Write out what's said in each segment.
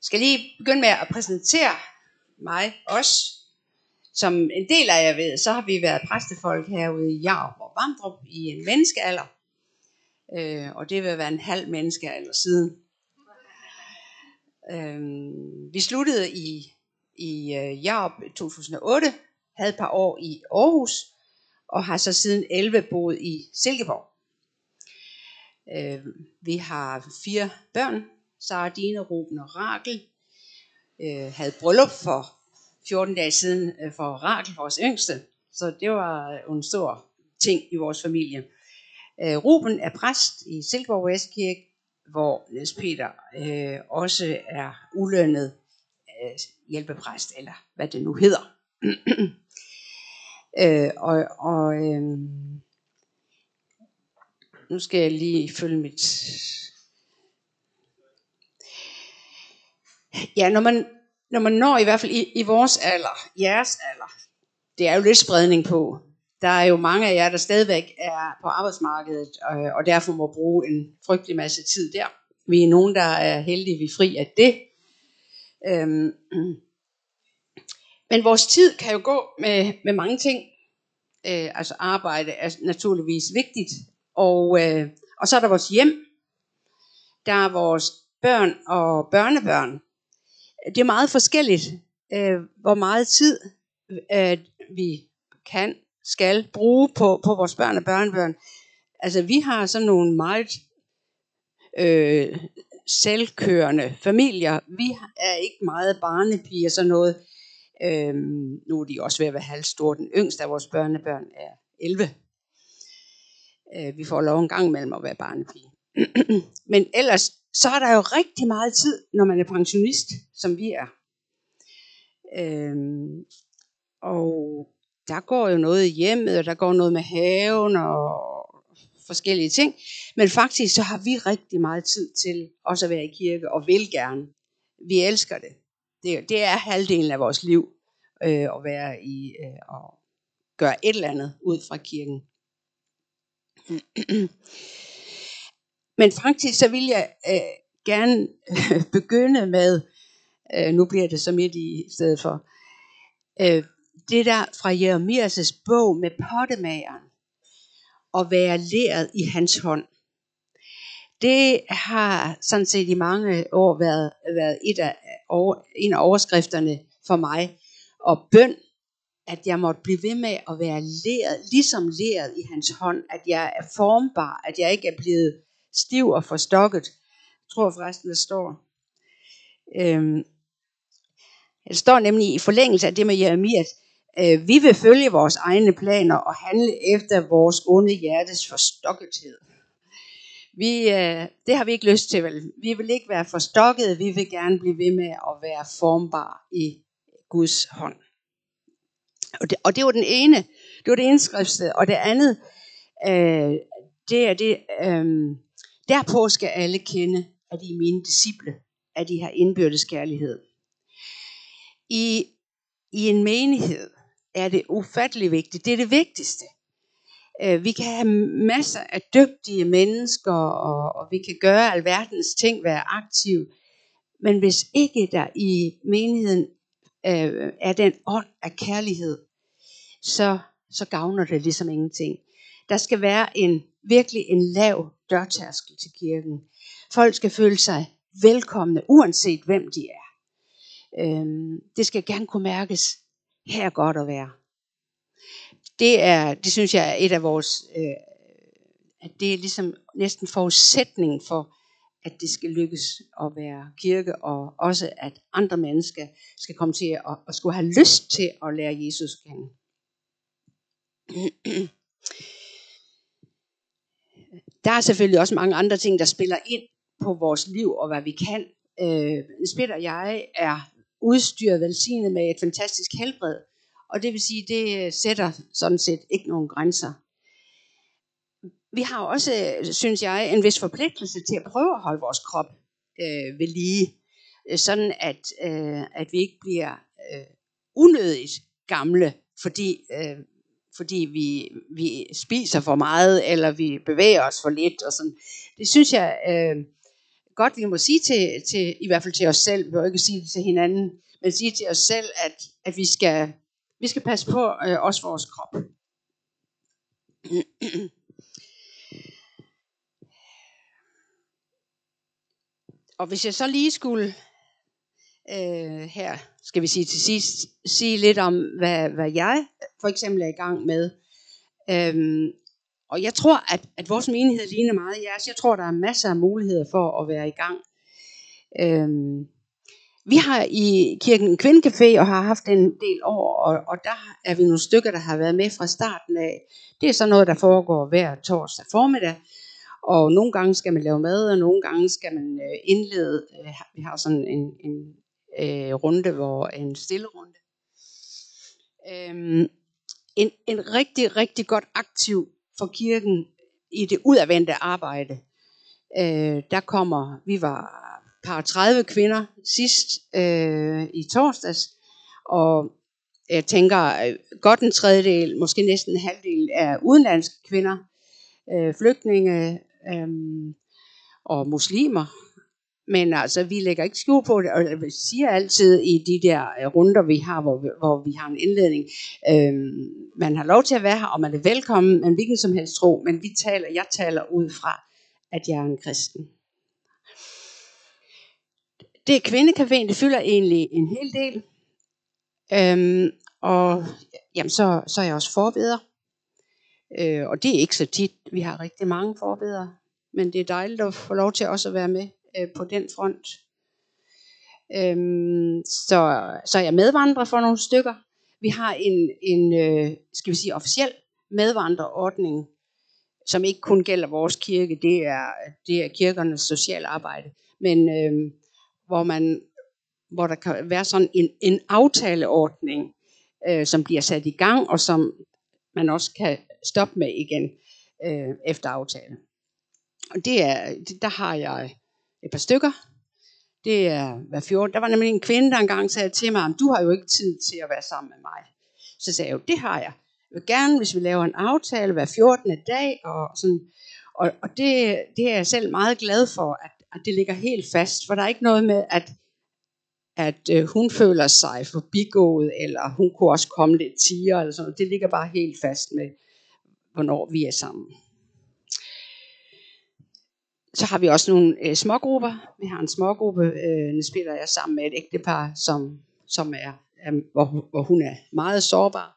skal lige begynde med at præsentere mig også. Som en del af jer ved, så har vi været præstefolk herude i Jarup og Vamdrup i en menneskealder. Øh, og det vil være en halv menneskealder siden. Øh, vi sluttede i, i uh, Jarup 2008, havde et par år i Aarhus, og har så siden 11 boet i Silkeborg. Øh, vi har fire børn, Sara, Dine, Ruben og Rakel. Øh, havde bryllup for 14 dage siden øh, for Rakel, vores yngste. Så det var en stor ting i vores familie. Øh, Ruben er præst i Silkeborg Vestkirke, hvor Niels Peter øh, også er ulønnet øh, hjælpepræst, eller hvad det nu hedder. øh, og og øh, nu skal jeg lige følge mit Ja, når man, når man når i hvert fald i, i vores alder, jeres alder, det er jo lidt spredning på. Der er jo mange af jer, der stadigvæk er på arbejdsmarkedet, og, og derfor må bruge en frygtelig masse tid der. Vi er nogen, der er heldige, vi er fri af det. Øhm, men vores tid kan jo gå med, med mange ting. Øh, altså arbejde er naturligvis vigtigt. Og, øh, og så er der vores hjem. Der er vores børn og børnebørn det er meget forskelligt, øh, hvor meget tid øh, vi kan, skal bruge på, på vores børn og børnebørn. Altså vi har sådan nogle meget øh, selvkørende familier. Vi er ikke meget barnepiger og sådan noget. Øh, nu er de også ved at være halvstore. Den yngste af vores børnebørn er 11. Øh, vi får lov en gang imellem at være barnepige. Men ellers så er der jo rigtig meget tid, når man er pensionist, som vi er. Øhm, og der går jo noget i hjemmet, og der går noget med haven og forskellige ting. Men faktisk så har vi rigtig meget tid til også at være i kirke, og vil gerne. Vi elsker det. Det, det er halvdelen af vores liv, øh, at være i øh, og gøre et eller andet ud fra kirken. Mm. Men faktisk så vil jeg øh, gerne øh, begynde med, øh, nu bliver det så midt i stedet for, øh, det der fra Jeremias' bog med pottemageren, og være læret i hans hånd. Det har sådan set i mange år været, været et af, over, en af overskrifterne for mig. Og bøn, at jeg måtte blive ved med at være læret, ligesom læret i hans hånd, at jeg er formbar, at jeg ikke er blevet stiv og forstokket. Jeg tror forresten, der står. Øhm, det står nemlig i forlængelse af det med Jeremias. Øh, vi vil følge vores egne planer og handle efter vores onde hjertes forstokkethed. Vi, øh, det har vi ikke lyst til, vel? Vi vil ikke være forstokket, vi vil gerne blive ved med at være formbar i Guds hånd. Og det, og det var den ene, det var det ene skriftsted. Og det andet, øh, det er det, øh, Derpå skal alle kende, at I er mine disciple, at I har indbyrdes kærlighed. I, I en menighed er det ufattelig vigtigt. Det er det vigtigste. Øh, vi kan have masser af dygtige mennesker, og, og vi kan gøre alverdens ting, være aktiv. Men hvis ikke der i menigheden øh, er den ånd af kærlighed, så, så gavner det ligesom ingenting. Der skal være en virkelig en lav dørtærskel til kirken. Folk skal føle sig velkomne, uanset hvem de er. Øhm, det skal gerne kunne mærkes, her er godt at være. Det er, det synes jeg er et af vores, øh, at det er ligesom næsten forudsætningen for, at det skal lykkes at være kirke, og også at andre mennesker skal komme til at, at skulle have lyst til at lære Jesus kende. Der er selvfølgelig også mange andre ting, der spiller ind på vores liv og hvad vi kan. Øh, Spiller og jeg er udstyret velsignet med et fantastisk helbred, og det vil sige, det sætter sådan set ikke nogen grænser. Vi har også, synes jeg, en vis forpligtelse til at prøve at holde vores krop øh, ved lige, sådan at, øh, at vi ikke bliver øh, unødigt gamle, fordi øh, fordi vi, vi spiser for meget, eller vi bevæger os for lidt. Og sådan. Det synes jeg øh, godt, vi må sige til, til, i hvert fald til os selv, vi må ikke sige det til hinanden, men sige til os selv, at, at vi, skal, vi skal passe på øh, også vores krop. Og hvis jeg så lige skulle øh, her, skal vi sige til sidst, sige lidt om, hvad, hvad jeg for eksempel er i gang med. Øhm, og jeg tror, at, at vores menighed ligner meget jeres. Jeg tror, der er masser af muligheder for at være i gang. Øhm, vi har i kirken en kvindecafé og har haft en del år, og, og der er vi nogle stykker, der har været med fra starten af. Det er så noget, der foregår hver torsdag formiddag. Og nogle gange skal man lave mad, og nogle gange skal man øh, indlede. Øh, vi har sådan en, en øh, runde, hvor en stille runde. Øhm, en, en rigtig, rigtig godt aktiv for kirken i det udadvendte arbejde. Øh, der kommer, vi var par 30 kvinder sidst øh, i torsdags, og jeg tænker øh, godt en tredjedel, måske næsten en halvdel er udenlandske kvinder, øh, flygtninge øh, og muslimer. Men altså, vi lægger ikke skjul på det, og vi siger altid i de der øh, runder, vi har, hvor vi, hvor vi har en indledning, øh, man har lov til at være her, og man er velkommen, men hvilken som helst tro, men vi taler, jeg taler ud fra, at jeg er en kristen. Det kvindekaféen, det fylder egentlig en hel del. Øhm, og jamen, så, så er jeg også forbeder. Øh, og det er ikke så tit, vi har rigtig mange forbedere. Men det er dejligt at få lov til også at være med øh, på den front. Øhm, så, så jeg medvandrer for nogle stykker. Vi har en, en øh, skal vi sige, officiel medvandrerordning, som ikke kun gælder vores kirke, det er, det er kirkernes sociale arbejde. Men øh, hvor, man, hvor der kan være sådan en, en aftaleordning, øh, som bliver sat i gang, og som man også kan stoppe med igen øh, efter aftale. Og det er, det, der har jeg et par stykker. Det er hver 14. Der var nemlig en kvinde, der engang sagde til mig, du har jo ikke tid til at være sammen med mig. Så sagde jeg jo, det har jeg. Jeg vil gerne, hvis vi laver en aftale hver 14. dag, og sådan, og, og det, det er jeg selv meget glad for, at, at det ligger helt fast, for der er ikke noget med, at, at øh, hun føler sig forbigået, eller hun kunne også komme lidt tiger, eller sådan Det ligger bare helt fast med, hvornår vi er sammen. Så har vi også nogle øh, smågrupper. Vi har en smågruppe, øh, nu spiller jeg sammen med et ægtepar, som, som er, er hvor, hvor hun er meget sårbar.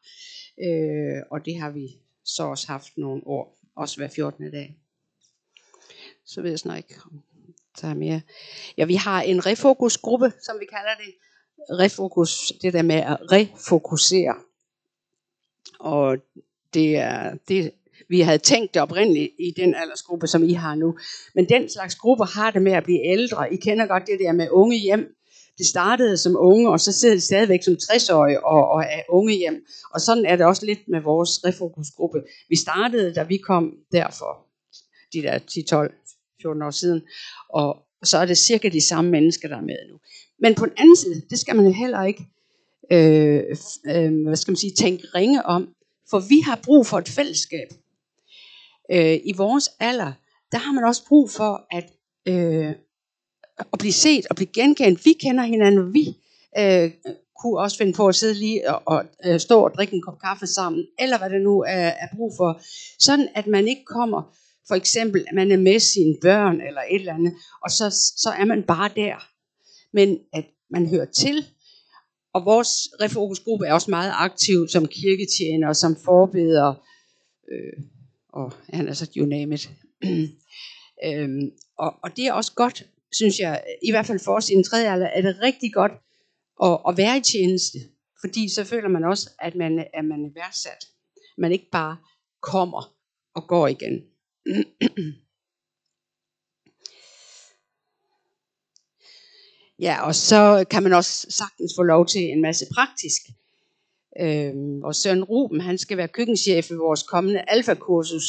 Øh, og det har vi så også haft nogle år, også hver 14. dag. Så ved jeg snart ikke, om der er mere. Ja, vi har en refokusgruppe, som vi kalder det. Refokus, det der med at refokusere. Og det er, det, vi havde tænkt det oprindeligt i den aldersgruppe, som I har nu. Men den slags grupper har det med at blive ældre. I kender godt det der med unge hjem. Det startede som unge, og så sidder det stadigvæk som 60-årige og, og er unge hjem. Og sådan er det også lidt med vores refokusgruppe. Vi startede, da vi kom derfor, de der 10, 12, 14 år siden. Og så er det cirka de samme mennesker, der er med nu. Men på den anden side, det skal man heller ikke øh, øh, hvad skal man sige, tænke ringe om. For vi har brug for et fællesskab. Øh, I vores alder, der har man også brug for at, øh, at blive set og blive genkendt. Vi kender hinanden, vi øh, kunne også finde på at sidde lige og, og øh, stå og drikke en kop kaffe sammen, eller hvad det nu er, er brug for. Sådan at man ikke kommer for eksempel, at man er med sine børn eller et eller andet, og så, så er man bare der. Men at man hører til, og vores refokusgruppe er også meget aktiv som kirketjener, som forbeder, øh, og han er så you name it. øhm, og, og det er også godt, synes jeg, i hvert fald for os i en tredje alder, er det rigtig godt at, at være i tjeneste. Fordi så føler man også, at man, at man er værdsat. Man ikke bare kommer og går igen. ja, og så kan man også sagtens få lov til en masse praktisk. Øhm, og Søren Ruben, han skal være køkkenchef i vores kommende alfakursus.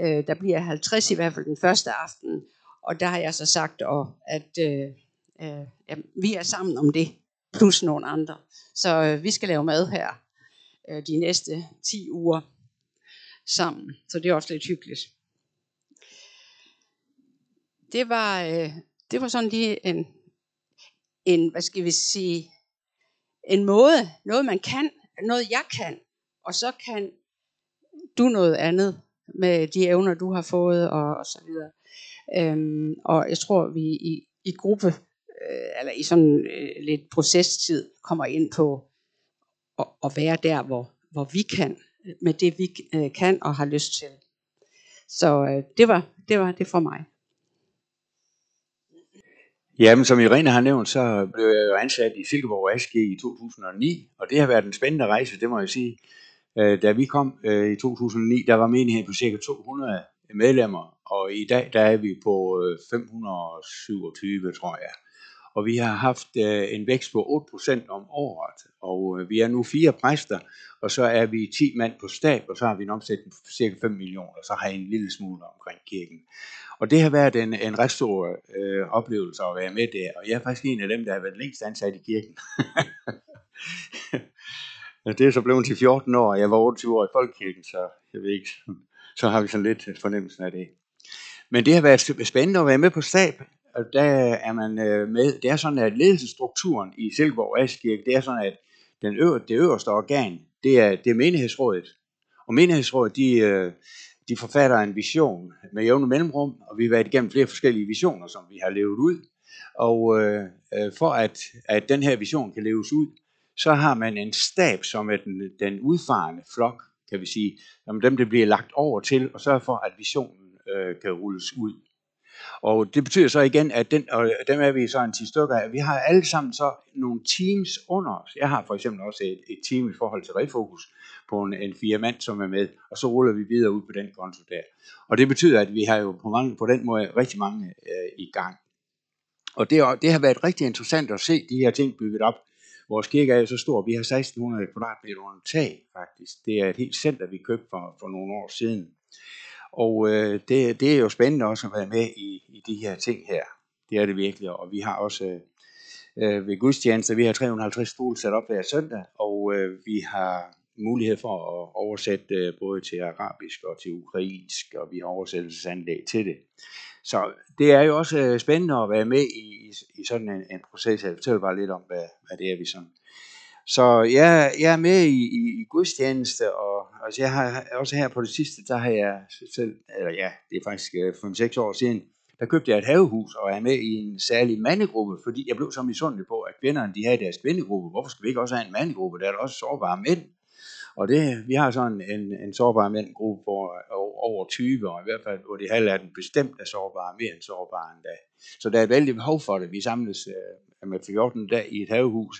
Øh, der bliver 50 i hvert fald den første aften. Og der har jeg så sagt, og, at øh, øh, ja, vi er sammen om det, plus nogle andre. Så øh, vi skal lave mad her øh, de næste 10 uger sammen. Så det er også lidt hyggeligt. Det var, øh, det var sådan lige en, en, hvad skal vi sige, en måde, noget man kan, noget jeg kan, og så kan du noget andet med de evner, du har fået, og, og så videre. Øhm, og jeg tror, vi i, i gruppe, øh, eller i sådan øh, lidt procestid, kommer ind på at, at være der, hvor, hvor vi kan, med det vi øh, kan og har lyst til. Så øh, det, var, det var det for mig. Jamen, som Irene har nævnt, så blev jeg jo ansat i Silkeborg ASG i 2009, og det har været en spændende rejse, det må jeg sige. Øh, da vi kom øh, i 2009, der var menigheden på cirka 200 medlemmer, og i dag der er vi på øh, 527, tror jeg. Og vi har haft øh, en vækst på 8% om året, og øh, vi er nu fire præster, og så er vi 10 mand på stab, og så har vi en omsætning på cirka 5 millioner, og så har jeg en lille smule omkring kirken. Og det har været en, en ret stor øh, oplevelse at være med der, og jeg er faktisk en af dem, der har været længst ansat i kirken. det er så blevet til 14 år, jeg var 28 år i Folkekirken, så jeg ved ikke, så har vi sådan lidt fornemmelsen af det. Men det har været spændende at være med på stab, og der er man øh, med. Det er sådan, at ledelsesstrukturen i Silkeborg Askirke, det er sådan, at den øver, det øverste organ, det er, det er menighedsrådet. Og menighedsrådet, de, øh, de forfatter en vision med jævne mellemrum, og vi har været igennem flere forskellige visioner, som vi har levet ud. Og øh, øh for at, at den her vision kan leves ud, så har man en stab, som er den, den udfarende flok, kan vi sige, som dem, det bliver lagt over til, og sørge for, at visionen øh, kan rulles ud. Og det betyder så igen, at den, og dem er vi så en 10 stykker af, vi har alle sammen så nogle teams under os. Jeg har for eksempel også et, et team i forhold til Refokus på en, en fire mand, som er med, og så ruller vi videre ud på den konto der. Og det betyder, at vi har jo på, mange, på den måde rigtig mange øh, i gang. Og det, det har været rigtig interessant at se de her ting bygget op. Vores kirke er jo så stor, vi har 1600 kvadratmeter under tag faktisk. Det er et helt center, vi købte for, for nogle år siden. Og øh, det, det er jo spændende også at være med i, i de her ting her. Det er det virkelig, og vi har også øh, øh ved gudstjenester, vi har 350 stole sat op hver søndag, og øh, vi har mulighed for at oversætte øh, både til arabisk og til ukrainsk, og vi har oversættelsesanlæg til det. Så det er jo også øh, spændende at være med i, i sådan en, en proces. Jeg fortæller bare lidt om, hvad, hvad det er, vi sådan så jeg, jeg er med i, i, i gudstjeneste, og altså jeg har også her på det sidste, der har jeg selv, eller ja, det er faktisk øh, 5-6 år siden, der købte jeg et havehus og er med i en særlig mandegruppe, fordi jeg blev så misundelig på, at kvinderne de havde deres kvindegruppe. Hvorfor skal vi ikke også have en mandegruppe? Der er der også sårbare mænd. Og det, vi har sådan en, en sårbar mændgruppe på over 20, og i hvert fald hvor de halv af den bestemt er sårbare, mere end sårbare endda. Så der er et vældig behov for det. Vi samles øh, med 14 dag i et havehus,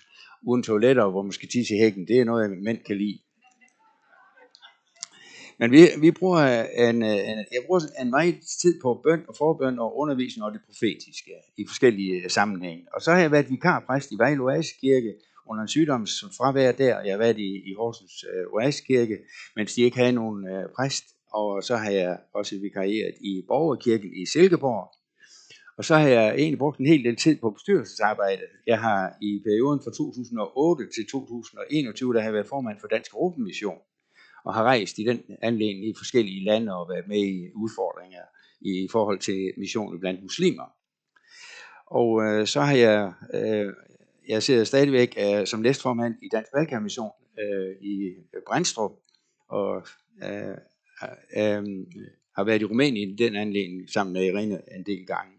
uden toiletter, hvor man skal tisse i hækken. Det er noget, mænd kan lide. Men vi, vi bruger en, øh, en, jeg bruger en meget tid på bøn og forbøn og undervisning og det profetiske i forskellige øh, sammenhænge. Og så har jeg været vikarpræst i Vejle Oasekirke under en sygdomsfravær der. Jeg har været i, i Horsens uh, Oasekirke, mens de ikke havde nogen præst. Og så har jeg også vikarieret i Borgerkirken i Silkeborg. Og så har jeg egentlig brugt en hel del tid på bestyrelsesarbejde. Jeg har i perioden fra 2008 til 2021, der har jeg været formand for Dansk Europamission, og har rejst i den anledning i forskellige lande og været med i udfordringer i forhold til missionen blandt muslimer. Og øh, så har jeg, øh, jeg sidder stadigvæk øh, som næstformand i Dansk Balkanmission øh, i Brændstrup, og øh, øh, har været i Rumænien i den anledning sammen med Irene en del gange.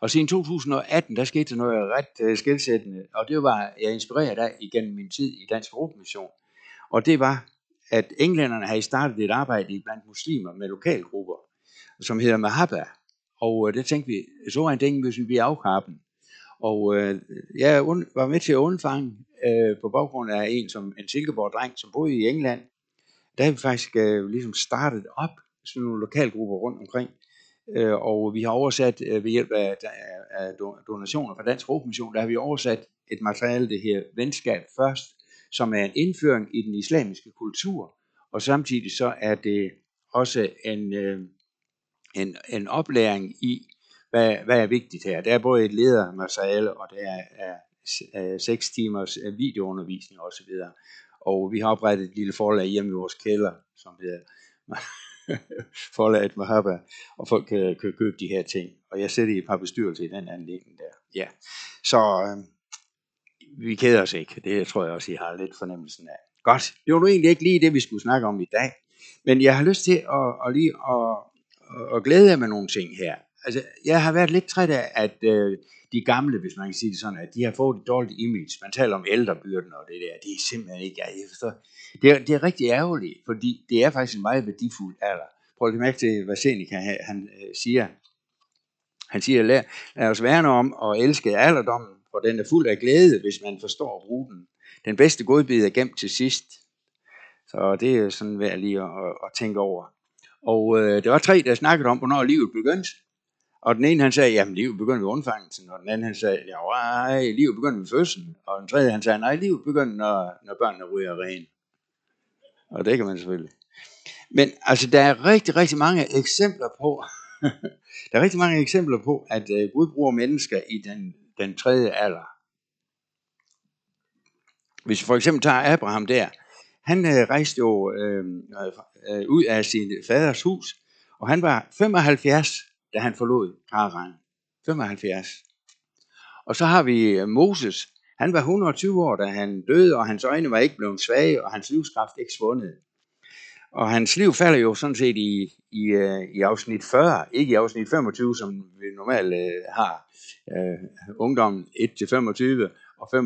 Og siden 2018, der skete noget ret øh, skældsættende, og det var, jeg inspireret af igennem min tid i Dansk Europamission. Og det var, at englænderne havde startet et arbejde blandt muslimer med lokalgrupper, som hedder Mahaba. Og øh, det tænkte vi, så er en ting, hvis vi blev afkappen. Og øh, jeg var med til at undfange øh, på baggrund af en som en Silkeborg-dreng, som boede i England. Der har vi faktisk øh, ligesom startet op sådan nogle lokalgrupper rundt omkring, øh, og vi har oversat øh, ved hjælp af, af donationer fra Dansk Rådmission, der har vi oversat et materiale, det her Venskab først, som er en indføring i den islamiske kultur, og samtidig så er det også en, øh, en, en oplæring i, hvad, hvad er vigtigt her. Der er både et ledermateriale, og der er, er, er 6 timers øh, videoundervisning osv. Og vi har oprettet et lille forlag hjemme i vores kælder, som hedder forlaget Mahaba, og folk kan, kan købe de her ting. Og jeg sidder i et par bestyrelser i den anlægning der. Ja. Så øh, vi keder os ikke. Det tror jeg også, I har lidt fornemmelsen af. Godt. Det var nu egentlig ikke lige det, vi skulle snakke om i dag. Men jeg har lyst til at, at lige at, at glæde jer med nogle ting her. Altså, jeg har været lidt træt af, at øh, de gamle, hvis man kan sige det sådan, at de har fået et dårligt image. Man taler om ældrebyrden og det der. Det er simpelthen ikke, jeg forstår. Det er, det er rigtig ærgerligt, fordi det er faktisk en meget værdifuld alder. Prøv lige mærke til, hvad Seneca han, han øh, siger. Han siger, lad, lad os værne om og elske alderdommen, og den er fuld af glæde, hvis man forstår at bruge den. Den bedste godbid er gemt til sidst. Så det er sådan værd lige at, at, at tænke over. Og øh, der var tre, der snakkede om, hvornår livet begyndte. Og den ene han sagde, jamen livet begynder ved undfangelsen, og den anden han sagde, ja, nej, livet begynder ved fødslen. Og den tredje han sagde, nej, livet begynder, når, når børnene ryger ren. Og det kan man selvfølgelig. Men altså, der er rigtig, rigtig mange eksempler på, der er rigtig mange eksempler på, at uh, Gud bruger mennesker i den, den tredje alder. Hvis vi for eksempel tager Abraham der, han øh, rejste jo øh, øh, ud af sin faders hus, og han var 75, da han forlod Karan. 75. Og så har vi øh, Moses. Han var 120 år, da han døde, og hans øjne var ikke blevet svage, og hans livskraft ikke svundet. Og hans liv falder jo sådan set i, i, øh, i afsnit 40, ikke i afsnit 25, som vi normalt øh, har. Øh, ungdommen 1-25 og 25-50,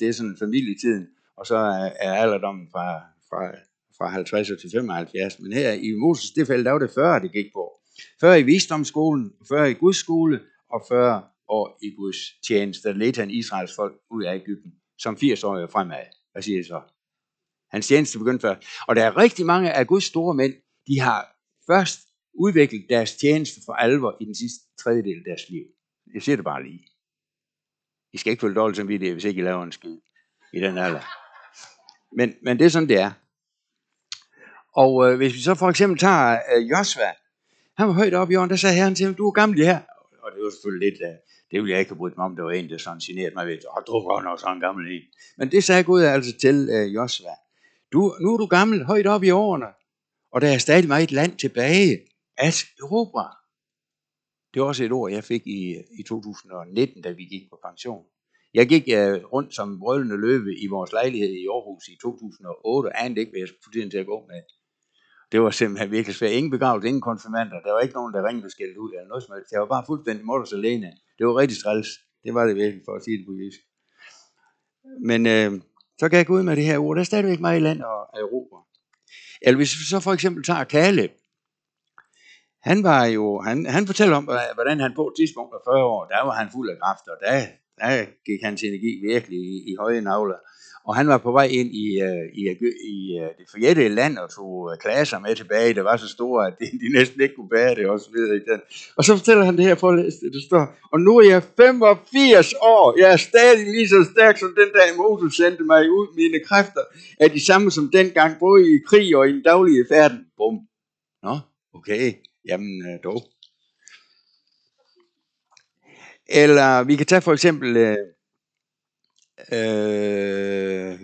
det er sådan familietiden, og så er, er alderdommen fra, fra, fra 50 til 75. Men her i Moses det der var det 40, det gik på. 40 i visdomsskolen, 40 i Guds skole, og 40 år i Guds tjeneste. Der ledte han Israels folk ud af Ægypten, som 80 år fremad. Hvad siger I så? Hans tjeneste begyndte før. Og der er rigtig mange af Guds store mænd, de har først udviklet deres tjeneste for alvor i den sidste tredjedel af deres liv. Jeg siger det bare lige. I skal ikke føle dårligt som det, hvis ikke I laver en skid i den alder. Men, men det er sådan, det er. Og øh, hvis vi så for eksempel tager øh, Josva, han var højt oppe i jorden, der sagde herren til ham, du er gammel her. Og det var selvfølgelig lidt, øh, det ville jeg ikke have brugt mig om, det var en, der sådan generede mig ved, og du var nok sådan gammel en. Men det sagde Gud altså til øh, uh, Josva. Du, nu er du gammel, højt oppe i årene, og der er stadig meget land tilbage at Europa. Det var også et ord, jeg fik i, i 2019, da vi gik på pension. Jeg gik uh, rundt som brølende løve i vores lejlighed i Aarhus i 2008, og anede ikke, hvad jeg skulle tiden til at gå med. Det var simpelthen virkelig svært. Ingen begravelse, ingen konfirmander. Der var ikke nogen, der ringede og skældte ud eller noget som helst. Jeg var bare fuldstændig mutters alene. Det var rigtig træls. Det var det virkelig, for at sige det på jysk. Men øh, så kan jeg gå ud med det her ord. Der er stadigvæk meget land og Europa. Eller hvis vi så for eksempel tager Kaleb. Han var jo, han, han fortæller om, hvordan han på et tidspunkt var 40 år, der var han fuld af kraft, og der, der gik hans energi virkelig i, i høje navler. Og han var på vej ind i, uh, i, øh, i uh, det forjættede land og tog uh, klasser med tilbage, der var så store, at de, de næsten ikke kunne bære det og så videre. Den. Og så fortæller han det her for at det, står, og nu er jeg 85 år, jeg er stadig lige så stærk som den dag Moses sendte mig ud. Mine kræfter er de samme som dengang, både i krig og i den daglige færden. Bum. Nå, okay, jamen uh, dog. Eller vi kan tage for eksempel... Uh, Øh,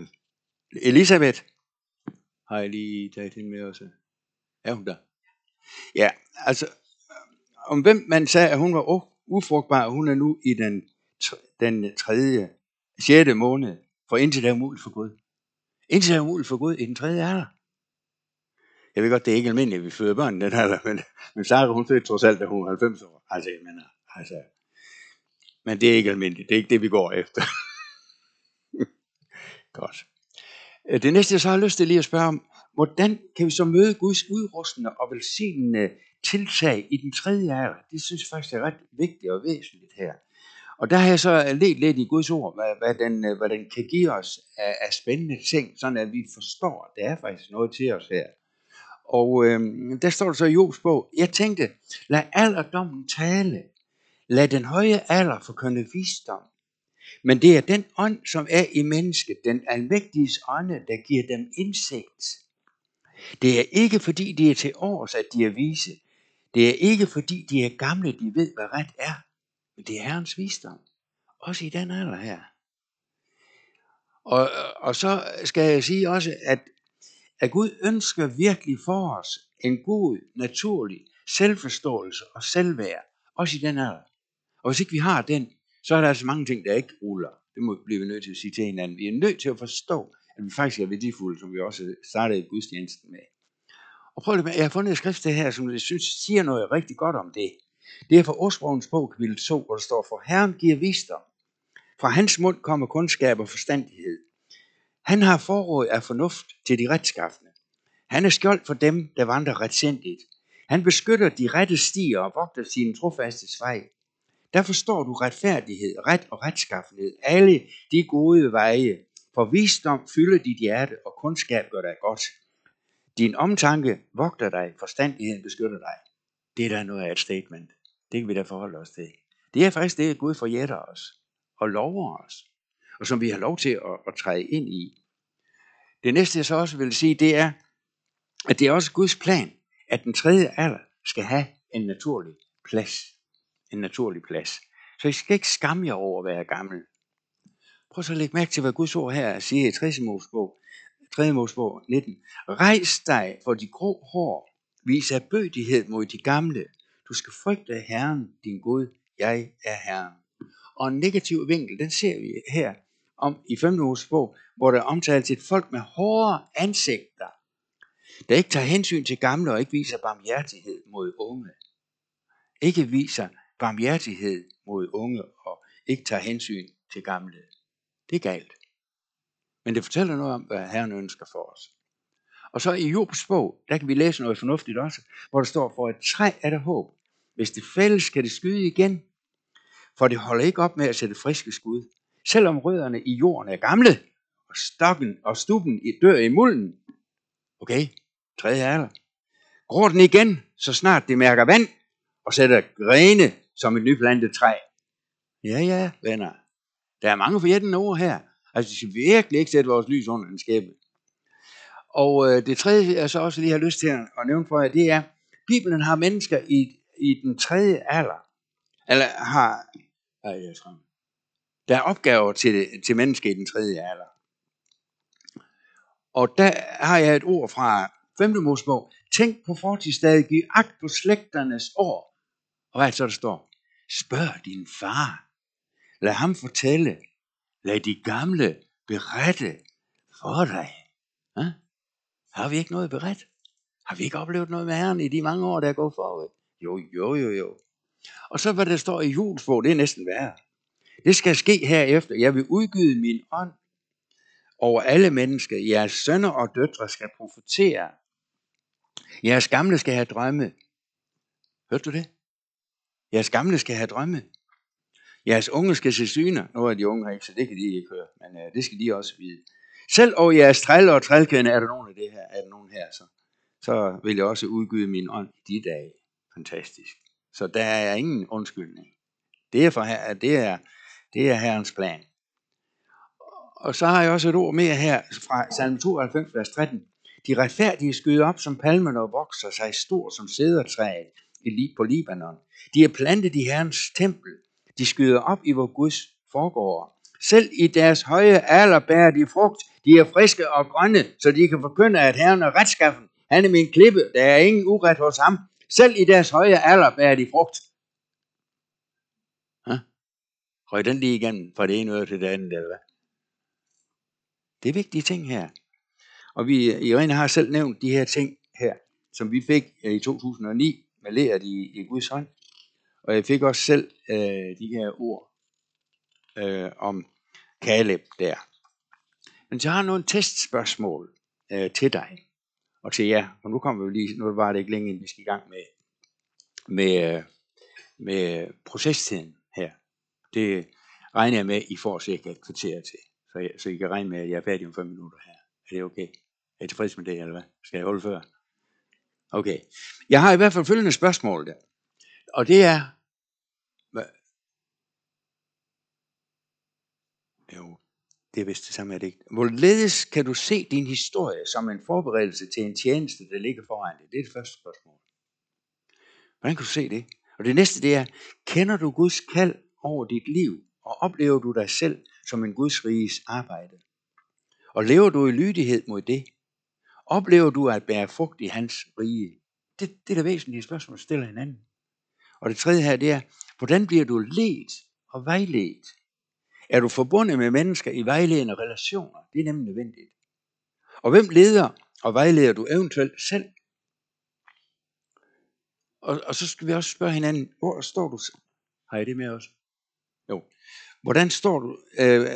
Elisabeth har jeg lige taget hende med også. Er hun der? Ja, altså, om hvem man sagde, at hun var ufrugtbar, og hun er nu i den, den tredje, sjette måned, for indtil er umuligt for Gud. Indtil er umuligt for Gud i den tredje alder. Jeg ved godt, det er ikke almindeligt, at vi føder børn den alder, men, men Sarah, hun fødte trods alt, da hun var 90 år. Altså, jeg mener, altså, men det er ikke almindeligt. Det er ikke det, vi går efter. Godt. Øh, det næste, jeg så har lyst til lige at spørge om, hvordan kan vi så møde Guds udrustende og velsignende tiltag i den tredje alder? Det synes jeg faktisk er ret vigtigt og væsentligt her. Og der har jeg så let lidt i Guds ord, hvad, hvad, den, øh, hvad den kan give os af, af spændende ting, sådan at vi forstår, at der er faktisk noget til os her. Og øhm, der står der så i Jobs bog, jeg tænkte, lad alderdommen tale, lad den høje alder forkynde visdom, men det er den ånd, som er i mennesket, den almægtige ånde, der giver dem indsigt. Det er ikke fordi de er til års, at de er vise. Det er ikke fordi de er gamle, de ved, hvad ret er. Men det er Herrens visdom. Også i den alder her. Og, og så skal jeg sige også, at at Gud ønsker virkelig for os en god, naturlig selvforståelse og selvværd, også i den alder. Og hvis ikke vi har den, så er der altså mange ting, der ikke ruller. Det må blive vi nødt til at sige til hinanden. Vi er nødt til at forstå, at vi faktisk er værdifulde, som vi også startede gudstjenesten med. Og prøv det med, jeg har fundet et skrift her, som jeg synes siger noget rigtig godt om det. Det er fra Ordsprogens bog, kapitel 2, hvor der står, for Herren giver visdom. Fra hans mund kommer kundskab og forstandighed. Han har forråd af fornuft til de retskaffende. Han er skjold for dem, der vandrer retsindigt. Han beskytter de rette stier og vogter sine trofaste vej. Der forstår du retfærdighed, ret og retskaffenhed, alle de gode veje. For visdom fylder dit hjerte, og kundskab gør dig godt. Din omtanke vogter dig, forstandigheden beskytter dig. Det er da noget af et statement. Det kan vi da forholde os til. Det er faktisk det, Gud forjætter os og lover os, og som vi har lov til at, at træde ind i. Det næste, jeg så også vil sige, det er, at det er også Guds plan, at den tredje alder skal have en naturlig plads. En naturlig plads. Så I skal ikke skamme jer over at være gammel. Prøv så at lægge mærke til, hvad Guds ord her siger i 3. Mosebog, 3. Mosebog 19. Rejs dig for de grå hår, vis af bødighed mod de gamle. Du skal frygte Herren, din Gud. Jeg er Herren. Og en negativ vinkel, den ser vi her om i 5. Mosebog, hvor der omtales et folk med hårde ansigter, der ikke tager hensyn til gamle og ikke viser barmhjertighed mod unge. Ikke viser barmhjertighed mod unge og ikke tager hensyn til gamle. Det er galt. Men det fortæller noget om, hvad Herren ønsker for os. Og så i Jobs bog, der kan vi læse noget fornuftigt også, hvor der står, for et træ er der håb. Hvis det fælles, kan det skyde igen. For det holder ikke op med at sætte friske skud. Selvom rødderne i jorden er gamle, og stokken og stuben dør i mulden. Okay, tredje alder. Gror den igen, så snart det mærker vand, og sætter grene som et nyplantet træ. Ja, ja, venner. Der er mange forjættende ord her. Altså, vi skal virkelig ikke sætte vores lys under en skæbe. Og øh, det tredje, jeg så også lige har lyst til at nævne for jer, det er, Bibelen har mennesker i, i den tredje alder, eller har, ej, jeg tror, der er opgaver til, til mennesker i den tredje alder. Og der har jeg et ord fra 5. Mosebog. Tænk på fortidsstadig, giv agt på slægternes år. Og hvad er det så, der står? Spørg din far. Lad ham fortælle. Lad de gamle berette for dig. Ja? Har vi ikke noget beret? Har vi ikke oplevet noget med Herren i de mange år, der er gået forud? Jo, jo, jo, jo. Og så hvad der står i julesbog, det er næsten værre. Det skal ske herefter. Jeg vil udgyde min ånd over alle mennesker. Jeres sønner og døtre skal profetere. Jeres gamle skal have drømme. Hørte du det? Jeres gamle skal have drømme. Jeres unge skal se syner. Nu er de unge her ikke, så det kan de ikke høre. Men uh, det skal de også vide. Selv over jeres trælle og trælkende er der nogen af det her, er der nogen her, så, så vil jeg også udgyde min ånd i de dage. Fantastisk. Så der er ingen undskyldning. Det er, for her, det er, det er Herrens plan. Og så har jeg også et ord mere her fra salm 92, vers 13. De retfærdige skyder op som palmen og vokser sig stor som sædertræet på Libanon. De er plantet i Herrens tempel. De skyder op i vor Guds forgård. Selv i deres høje alder bærer de frugt. De er friske og grønne, så de kan forkynde, at Herren er retskaffen. Han er min klippe. Der er ingen uret hos ham. Selv i deres høje alder bærer de frugt. Hæ? Røg den lige igennem fra det ene øre til det andet, eller hvad? Det er vigtige ting her. Og vi, Irene har selv nævnt de her ting her, som vi fik øh, i 2009 maleret i, i Guds hånd. Og jeg fik også selv øh, de her ord øh, om Kaleb der. Men så har jeg nogle testspørgsmål øh, til dig og til jer. Og nu kommer vi lige, nu var det ikke længe, inden vi skal i gang med, med, øh, med procestiden her. Det regner jeg med, I får cirka et kvarter til. Så, jeg, så I kan regne med, at jeg er færdig om 5 minutter her. Er det okay? Er I tilfreds med det, eller hvad? Skal jeg holde før? Okay. Jeg har i hvert fald følgende spørgsmål der. Og det er, hvad? Jo, det er vist det samme, er det ikke? Hvorledes kan du se din historie som en forberedelse til en tjeneste, der ligger foran dig? Det er det første spørgsmål. Hvordan kan du se det? Og det næste, det er, kender du Guds kald over dit liv, og oplever du dig selv som en Guds riges arbejde? Og lever du i lydighed mod det? Oplever du at bære frugt i hans rige? Det, det er det væsentlige spørgsmål, stiller hinanden. Og det tredje her, det er, hvordan bliver du ledt og vejledt? Er du forbundet med mennesker i vejledende relationer? Det er nemlig nødvendigt. Og hvem leder og vejleder du eventuelt selv? Og, og så skal vi også spørge hinanden, hvor står du? Har I det med også? Jo. Hvordan står du? Øh, øh,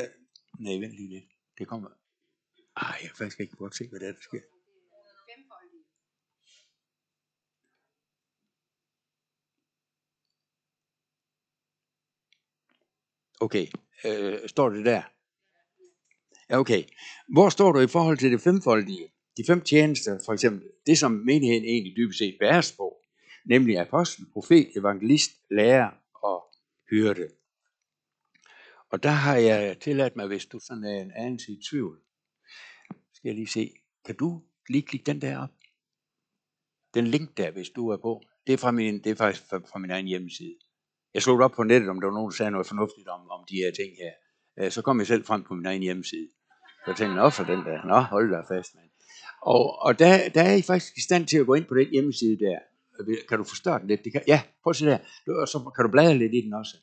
nej, vent lige lidt. Det kommer. Ej, jeg kan faktisk ikke godt se, hvad det er, der sker. Okay, øh, står det der? Ja, okay. Hvor står du i forhold til det femfoldige? De fem tjenester, for eksempel, det som menigheden egentlig dybest set bæres på, nemlig apostel, profet, evangelist, lærer og hyrde. Og der har jeg tilladt mig, hvis du sådan er en anelse i tvivl, skal jeg lige se, kan du lige klikke den der op? Den link der, hvis du er på, det er, fra min, det er faktisk fra, fra min egen hjemmeside. Jeg slog op på nettet, om der var nogen, der sagde noget fornuftigt om, om de her ting her. Øh, så kom jeg selv frem på min egen hjemmeside. Så jeg tænkte, jeg, for den der, nå hold da fast, mand. Og, og der, der er I faktisk i stand til at gå ind på den hjemmeside der. Øh, kan du forstå den lidt? Det kan, ja, prøv at se der. Og så kan du bladre lidt i den også.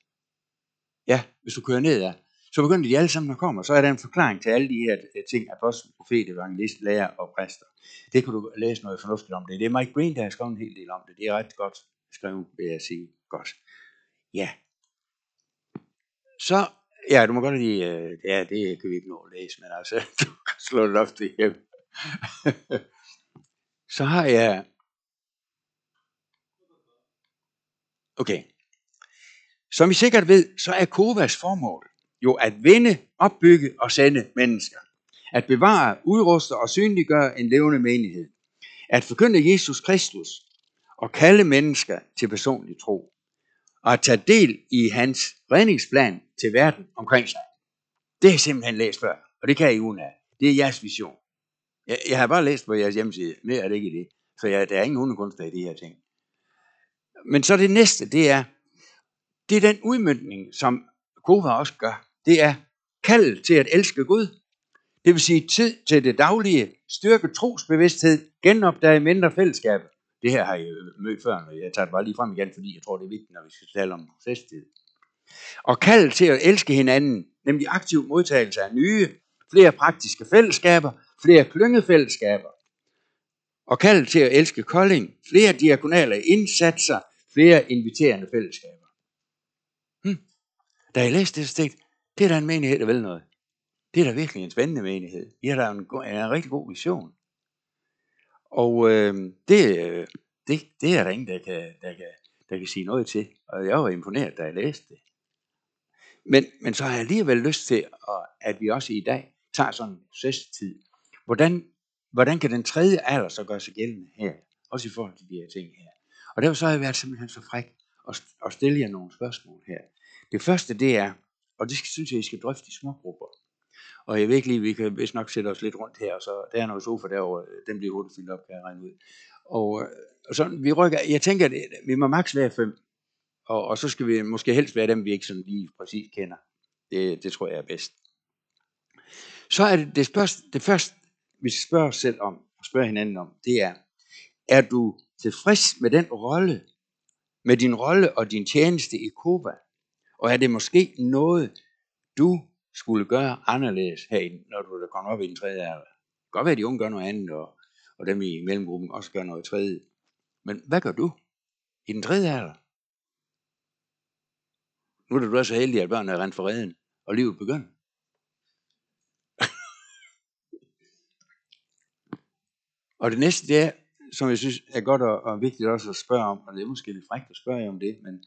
Ja, hvis du kører ned der. Så begynder de alle sammen at komme, og så er der en forklaring til alle de her øh, ting, apostel, profet, evangelist, lærer og præster. Det kan du læse noget fornuftigt om det. Det er Mike Green, der har skrevet en hel del om det. Det er ret godt skrevet, vil jeg sige. Godt. Ja. Så, ja, du må godt lige, øh, ja, det kan vi ikke nå at læse, men altså, du kan slå det op til hjem. så har jeg, okay, som I sikkert ved, så er Kovas formål jo at vinde, opbygge og sende mennesker. At bevare, udruste og synliggøre en levende menighed. At forkynde Jesus Kristus og kalde mennesker til personlig tro. At tage del i hans redningsplan til verden omkring sig. Det har jeg simpelthen læst før, og det kan I uden af. Det er jeres vision. Jeg, jeg har bare læst på jeres hjemmeside, mere er det ikke det. Så jeg, der er ingen hundekunster i de her ting. Men så det næste, det er, det er den udmyndning, som Kova også gør. Det er kald til at elske Gud. Det vil sige tid til det daglige, styrke trosbevidsthed, genopdage mindre fællesskaber. Det her har jeg mødt før, og jeg tager det bare lige frem igen, fordi jeg tror, det er vigtigt, når vi skal tale om procestid. Og kald til at elske hinanden, nemlig aktiv modtagelse af nye, flere praktiske fællesskaber, flere klyngefællesskaber. Og kald til at elske Kolding, flere diagonale indsatser, flere inviterende fællesskaber. Hm. Da jeg læste det stik, det er da en menighed, der vil noget. Det er da virkelig en spændende menighed. I har da en, en, en rigtig god vision. Og øhm, øh, det, det, det er der ingen, der kan, der, kan, der kan sige noget til. Og jeg var imponeret, da jeg læste det. Men, men så har jeg alligevel lyst til, at, at vi også i dag tager sådan en procestid. Hvordan, hvordan kan den tredje alder så gøre sig gældende her? Også i forhold til de her ting her. Og derfor så har jeg været simpelthen så fræk at, at stille jer nogle spørgsmål her. Det første det er, og det synes jeg, I skal drøfte i små grupper. Og jeg ved ikke lige, vi kan vist nok sætte os lidt rundt her, så der er noget sofa derovre, øh, den bliver hurtigt fyldt op, kan jeg regne ud. Og, øh, og så vi rykker, jeg tænker, at vi må maks være fem, og, og så skal vi måske helst være dem, vi ikke sådan lige præcis kender. Det, det tror jeg er bedst. Så er det det, spørg, det første, vi spørger os selv om, og spørger hinanden om, det er, er du tilfreds med den rolle, med din rolle og din tjeneste i Cuba? Og er det måske noget, du skulle gøre anderledes her, når du er kommet op i den tredje alder? Det kan godt være, at de unge gør noget andet, og, og dem i mellemgruppen også gør noget tredje. Men hvad gør du i den tredje alder? Nu er du også så heldig, at børnene er rent for redden, og livet begynder. og det næste, det er, som jeg synes er godt og, og vigtigt også at spørge om, og det er måske lidt frækt at spørge om det, men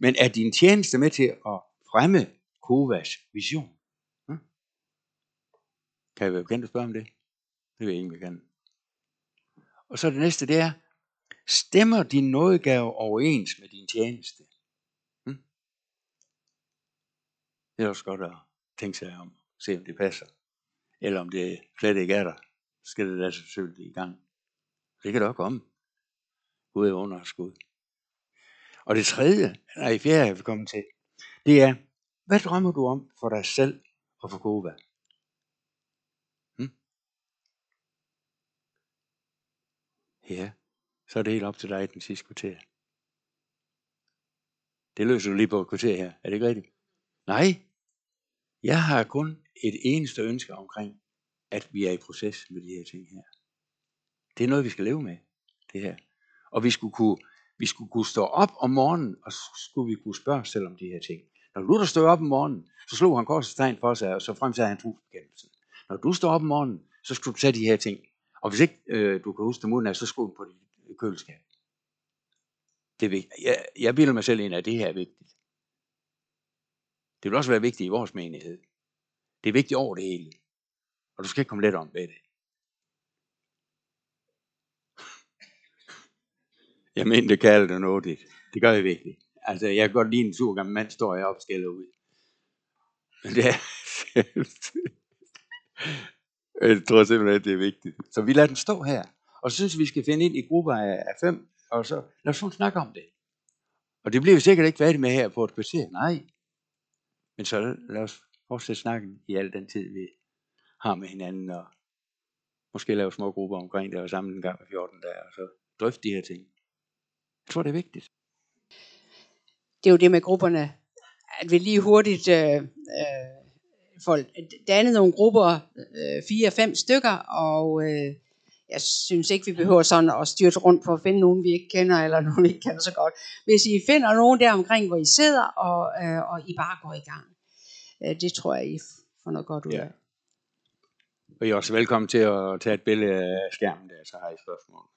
men er din tjeneste med til at fremme Kovas vision? Kan jeg være bekendt at spørge om det? Det vil jeg ikke, kan. Og så det næste, det er, stemmer din nådegave overens med din tjeneste? Hm? Det er også godt at tænke sig om, se om det passer. Eller om det slet ikke er der, så skal det da selvfølgelig i gang. Det kan da også komme. Gud er under Gud. Og det tredje, nej, fjerde jeg vil komme til, det er, hvad drømmer du om for dig selv og for Kova? Ja, så er det helt op til dig den sidste kvarter. Det løser du lige på et kvarter her. Er det ikke rigtigt? Nej. Jeg har kun et eneste ønske omkring, at vi er i proces med de her ting her. Det er noget, vi skal leve med, det her. Og vi skulle kunne, vi skulle kunne stå op om morgenen, og skulle vi kunne spørge os selv om de her ting. Når Luther stod op om morgenen, så slog han korsets tegn for sig, og så fremsagde han trosbekendelsen. Når du står op om morgenen, så skulle du tage de her ting. Og hvis ikke øh, du kan huske dem uden, så skulle på dit øh, køleskab. Det er vigtigt. Jeg, jeg bilder mig selv ind, at det her er vigtigt. Det vil også være vigtigt i vores menighed. Det er vigtigt over det hele. Og du skal ikke komme let om ved det. Jeg mener, det kalder det noget. Det gør jeg virkelig. Altså, jeg kan godt lide en sur gammel mand, står jeg op og skælder ud. Men det er jeg tror simpelthen, at det er vigtigt. Så vi lader den stå her. Og så synes vi, skal finde ind i grupper af fem, og så lad os få en snak om det. Og det bliver vi sikkert ikke færdige med her på et kvarter. Nej. Men så lad os fortsætte snakken i al den tid, vi har med hinanden, og måske lave små grupper omkring det, og sammen en gang med 14 dage, og så drøfte de her ting. Jeg tror, det er vigtigt. Det er jo det med grupperne, at vi lige hurtigt øh, øh, folk dannet nogle grupper, øh, fire-fem stykker, og øh, jeg synes ikke, vi behøver sådan at styrte rundt for at finde nogen, vi ikke kender, eller nogen, vi ikke kender så godt. Hvis I finder nogen der omkring, hvor I sidder, og, øh, og I bare går i gang. Øh, det tror jeg, I får noget godt ud af. Ja. Og I er også velkommen til at tage et billede af skærmen der, så har I spørgsmål.